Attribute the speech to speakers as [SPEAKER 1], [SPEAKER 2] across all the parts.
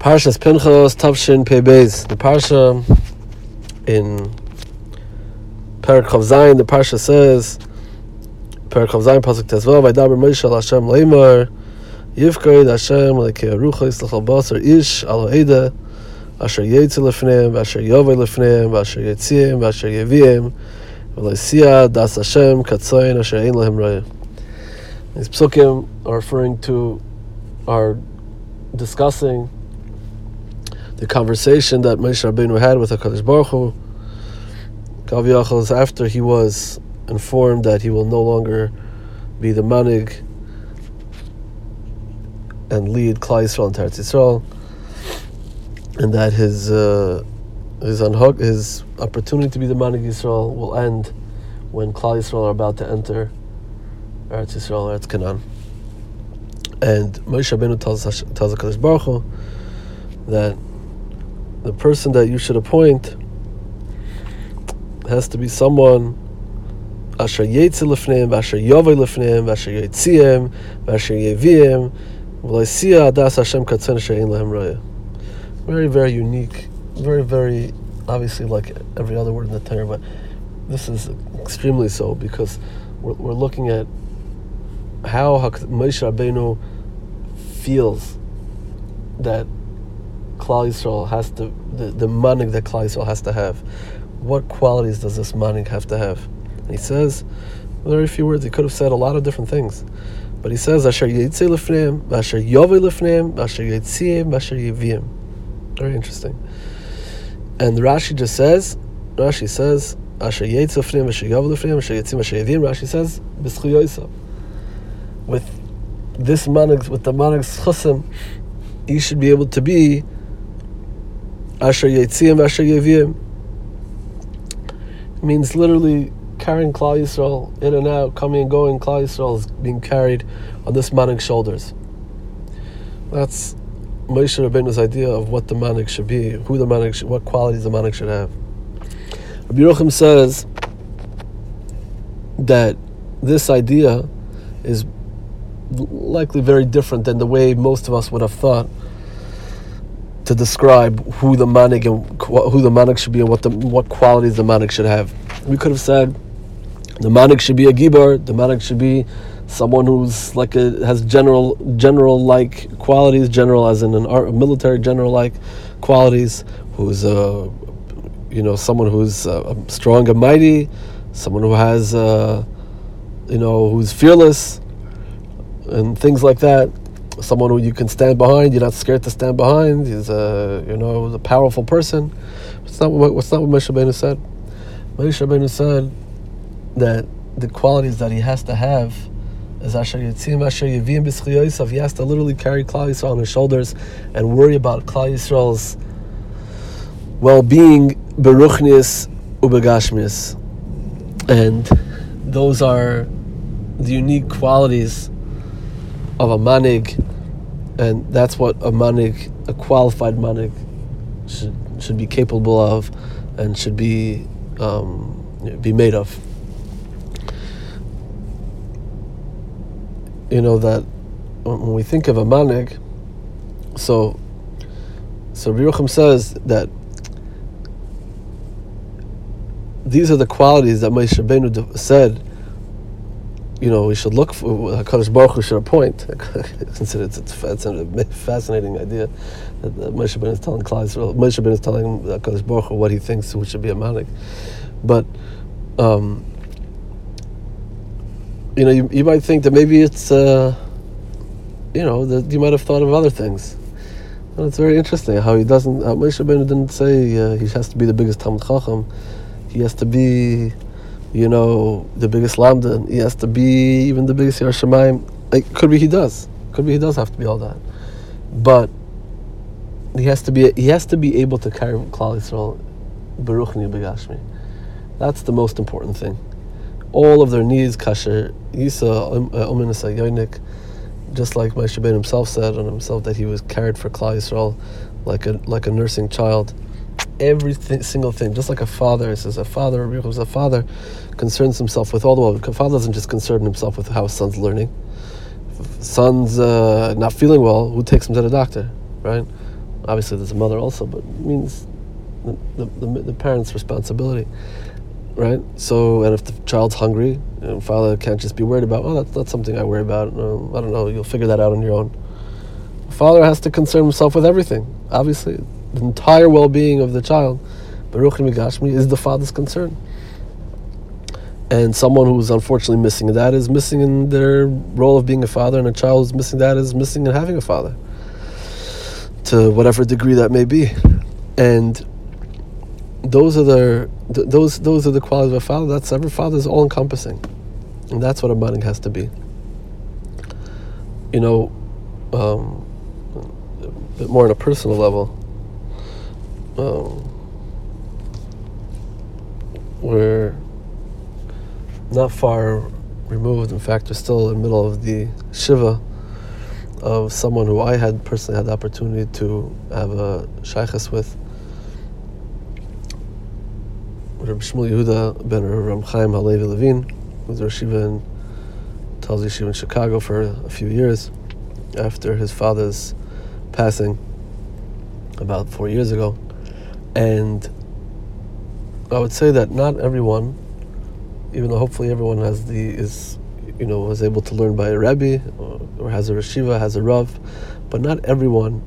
[SPEAKER 1] Parshas Pinchas Tavshin Beis. The parsha in Perak Chav Zayin, the parsha says, Perak Chav Zayin pasuk Tezvav, Vaydaber Moshe al Hashem leimar, Yivkoid Hashem lekei arucha yislach basar ish alo eda, asher yetzi lefneim, asher yovei lefneim, asher yetziyim, asher yeviyim, v'leisia das Hashem katzoyin asher ein lehem raya. These psukim are referring to, are discussing the conversation that Moshe Rabbeinu had with HaKadosh Baruch Hu, Kav after he was informed that he will no longer be the manig and lead Klal Yisrael and Teretz Yisrael, and that his uh, his unhook his opportunity to be the manig Yisrael will end when Klal Yisrael are about to enter Eretz Yisrael, Eretz Canaan. And Moshe Rabbeinu tells tells HaKadosh Baruch Hu that the person that you should appoint has to be someone asher lefneim, asher yovei lefneim, asher yetziem, asher yeviem, adas Hashem katzen lehem raya. Very, very unique, very, very obviously like every other word in the Torah, but this is extremely so because we're, we're looking at how Moshe Rabbeinu feels that Klal Yisrael has to, the, the manig that Klal Yisrael has to have. What qualities does this manig have to have? And he says, very few words. He could have said a lot of different things. But he says, Asher Yitzei Lefneim, Asher Yovei Lefneim, Asher Yitziyim, Asher Yivim. Very interesting. And Rashi just says, Rashi says, Asher Yitzei Lefneim, Asher Yovei Lefneim, Asher Yitziyim, Asher Yivim. Rashi says, B'schu With this manig, with the manig chusim, you should be able to be Asher Yetziyim, Asher Yevim means literally carrying Klal Yisrael in and out, coming and going. Klal Yisrael is being carried on this manik's shoulders. That's Moshe Rabbeinu's idea of what the manik should be, who the manik, should, what qualities the manik should have. Rabbi Yochim says that this idea is likely very different than the way most of us would have thought to describe who the manik and who the manik should be and what the what qualities the manik should have. We could have said the manik should be a gibar. The manik should be someone who's like a has general general like qualities, general as in an art, military general like qualities. Who's a you know someone who's uh, strong and mighty, someone who has uh, you know who's fearless and things like that someone who you can stand behind. You're not scared to stand behind. He's a you know a powerful person. It's not what what's not what Moshe Rabbeinu said. Moshe Rabbeinu said that the qualities that he has to have is Asher Yitzim Asher Yevim B'Schiyosav. He has to literally carry Klal Yisrael on his shoulders and worry about Klal Yisrael's well-being, beruchnis ubegashmis, and those are the unique qualities of a manig, and that's what a manig, a qualified manig, should should be capable of, and should be um, be made of. You know that when we think of a manig, so so Biruchim says that these are the qualities that Moshe Rabbeinu said you know, we should look for Hakadosh Baruch Hu should appoint. Since it's, it's, it's, a fascinating idea that Moshe Ben is telling Klal Yisrael. Moshe Ben is telling Hakadosh Baruch Hu what he thinks who should be a manik, but um, you know, you, you might think that maybe it's uh, you know that you might have thought of other things. And it's very interesting how he doesn't. Uh, Moshe Ben didn't say uh, he has to be the biggest Talmud Chacham. He has to be you know, the biggest lamdan, he has to be even the biggest Yar Shemaim. Like, could be he does. Could be he does have to be all that. But he has to be he has to be able to carry Klal Yisrael Baruchni Begashmi. That's the most important thing. All of their needs, Kasher, Yisa, um, uh, Yonik, just like Moshe Ben himself said on himself that he was carried for Klal Yisrael like a like a nursing child every th- single thing, just like a father says, a father, a father concerns himself with all the world. A father doesn't just concern himself with how his son's learning. Son's uh, not feeling well, who takes him to the doctor, right? Obviously, there's a mother also, but it means the, the, the, parent's responsibility, right? So, and if the child's hungry, you know, father can't just be worried about, oh, that's not something I worry about. I don't know, you'll figure that out on your own. The father has to concern himself with everything. Obviously, the entire well-being of the child, Baruch Migashmi, is the father's concern. And someone who's unfortunately missing that is missing in their role of being a father, and a child who's missing that is missing in having a father, to whatever degree that may be. And those are the th- those those are the qualities of a father. That's every father is all encompassing, and that's what a manig has to be. You know, um, a bit more on a personal level. Um, we're not far removed. In fact, we're still in the middle of the shiva of someone who I had personally had the opportunity to have a shaychus with. Rabbi Shmuel Yehuda ben Ram Chaim Halevi Levine, who's Shiva in Telz Yeshiva in Chicago for a few years after his father's passing about four years ago. And I would say that not everyone even though hopefully everyone has the is you know was able to learn by a rebbe or, or has a reshiva, has a rav, but not everyone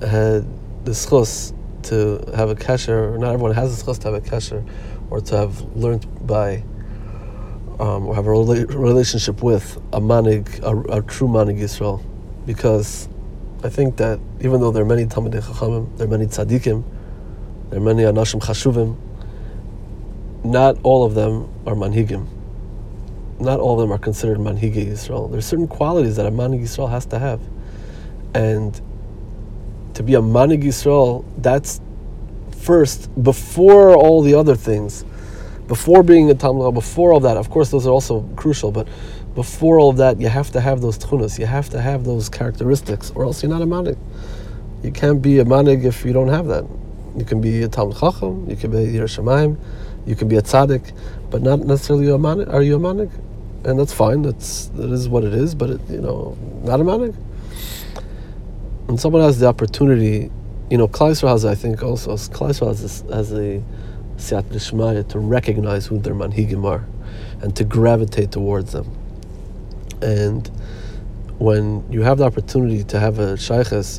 [SPEAKER 1] had the schus to have a kasher, or not everyone has the schus to have a kasher, or to have learned by um, or have a rela- relationship with a manig, a, a true manig Yisrael, because I think that even though there are many Talmidei Chachamim, there are many tzaddikim, there are many anashim chashuvim, not all of them are manhigim. Not all of them are considered manhigi Yisrael. are certain qualities that a manhig Yisrael has to have, and to be a manhig Yisrael, that's first before all the other things, before being a Talmud, before all that. Of course, those are also crucial, but before all that, you have to have those tchunas, you have to have those characteristics, or else you're not a manig. You can't be a manig if you don't have that. You can be a Talmud Chacham, you can be a Yerushalayim, you can be a tzaddik, but not necessarily a manik. Are you a manik? And that's fine. That's that is what it is. But it, you know, not a manik. And someone has the opportunity, you know, Kleiser has, I think, also Kleiser has this, has a siyat d'shmaya to recognize who their manhigim are, and to gravitate towards them. And when you have the opportunity to have a shaychus,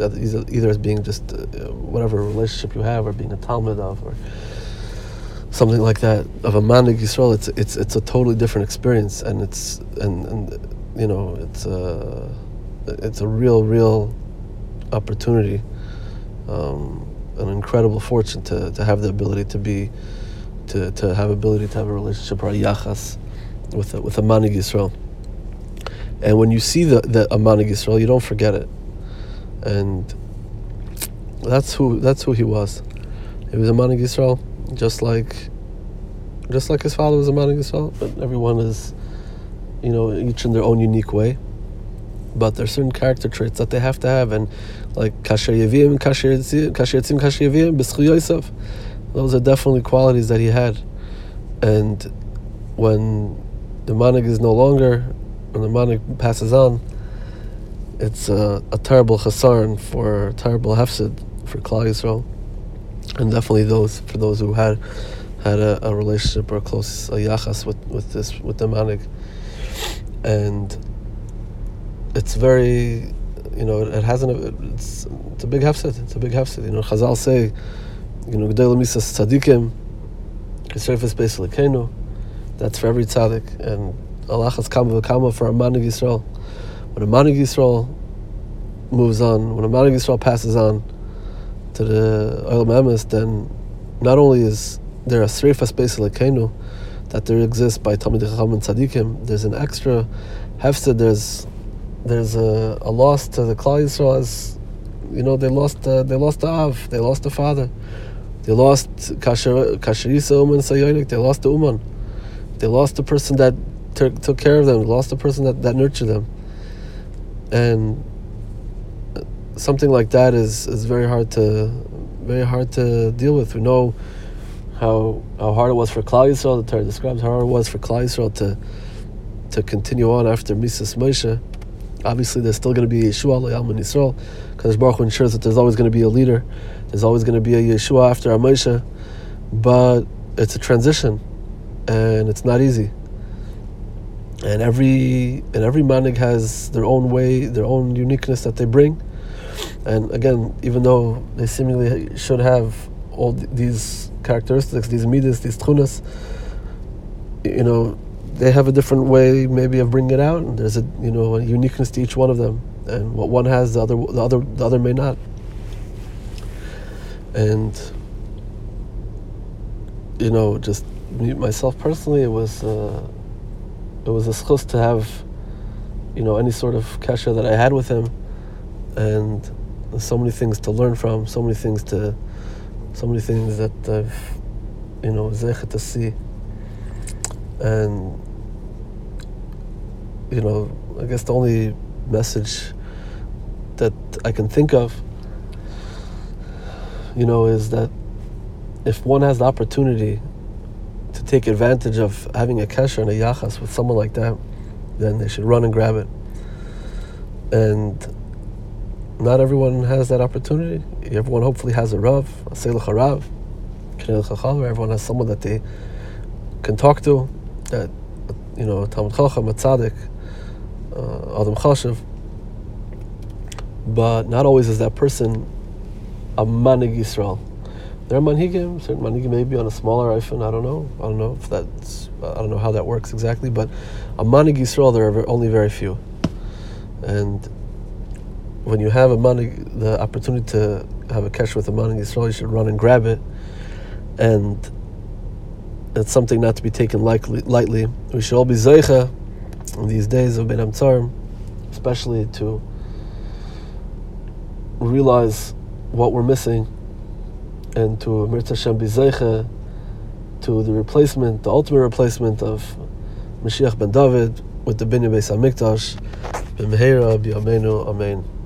[SPEAKER 1] either as being just uh, whatever relationship you have, or being a talmud of, or something like that of a manig Yisrael, it's it's it's a totally different experience, and it's and and you know it's a it's a real real opportunity, um, an incredible fortune to, to have the ability to be to, to have ability to have a relationship or a yachas with a, with a manig Yisrael. And when you see the, the a manig Yisrael, you don't forget it, and that's who that's who he was. He was a manig Yisrael just like just like his father was a man of Yisrael, but everyone is, you know, each in their own unique way. But there are certain character traits that they have to have, and like kasher yevim, kasher yitzim, kasher yevim, b'schu Yosef. Those are definitely qualities that he had. And when the manig is no longer, when the manig passes on, it's a, a terrible chasarn for a terrible hefsid for Klal Yisrael and definitely those for those who had had a, a relationship or a close a yachas with, with this with the manig, and it's very, you know, it hasn't. It's it's a big hefset. It's a big hefset. You know, Chazal say, you know, gedol misas tzadikim, kisrefes beis That's for every tzaddik, and Allah has kama v'kama for a manig Yisrael. When a manig Yisrael moves on, when a manig Yisrael passes on to the Oil Mamas, then not only is there a Sreifa space Lekenu that there exists by Talmud Chacham and Tzadikim, there's an extra hefsed, there's there's a, a loss to the Klal Yisrael as you know they lost uh, they lost the Av, they lost the father, they lost Kasher Kasherisa Uman Sayonik, they lost the Uman, they lost the person that t- took care of them, lost the person that, that nurtured them, and something like that is, is very hard to very hard to deal with. We know how how hard it was for Klal Yisrael. The Torah describes how hard it was for Klal Yisrael to to continue on after Mises Moshe, Obviously, there's still going to be Yeshua, Le'alman Yisrael, because Baruch Hu ensures that there's always going to be a leader. There's always going to be a Yeshua after Amosha, but it's a transition, and it's not easy. And every and every manig has their own way, their own uniqueness that they bring. And again, even though they seemingly should have all these characteristics, these midas, these tchunas, you know, they have a different way maybe of bringing it out, and there's a you know a uniqueness to each one of them, and what one has, the other the other the other may not. And you know, just myself personally, it was uh, it was a schus to have you know any sort of kasha that I had with him, and so many things to learn from, so many things to, so many things that I've you know zeichet to see. And you know, I guess the only message that I can think of, you know, is that if one has the opportunity to take advantage of having a kesher and a yachas with someone like that, then they should run and grab it. And not everyone has that opportunity. Everyone hopefully has a rav, a selach harav, everyone has someone that they can talk to, that you know, Talmud Chacham, a tzaddik, uh, Adam Chashav. But not always is that person a Manig Yisrael. There are manhigim, certain manhigim maybe on a smaller ofen. I don't know. I don't know if that's. I don't know how that works exactly. But a manig Yisrael, there are only very few. And when you have a manig, the opportunity to have a kesher with a manig Yisrael, you should run and grab it. And it's something not to be taken lightly. lightly. We should all be zeicha in these days of Bein Hametzarim, especially to realize what we're missing and to Mirza Hashem to the replacement, the ultimate replacement of Mashiach ben David with the Binyan Beis Hamikdash. B'mehera b'yameinu, Amen.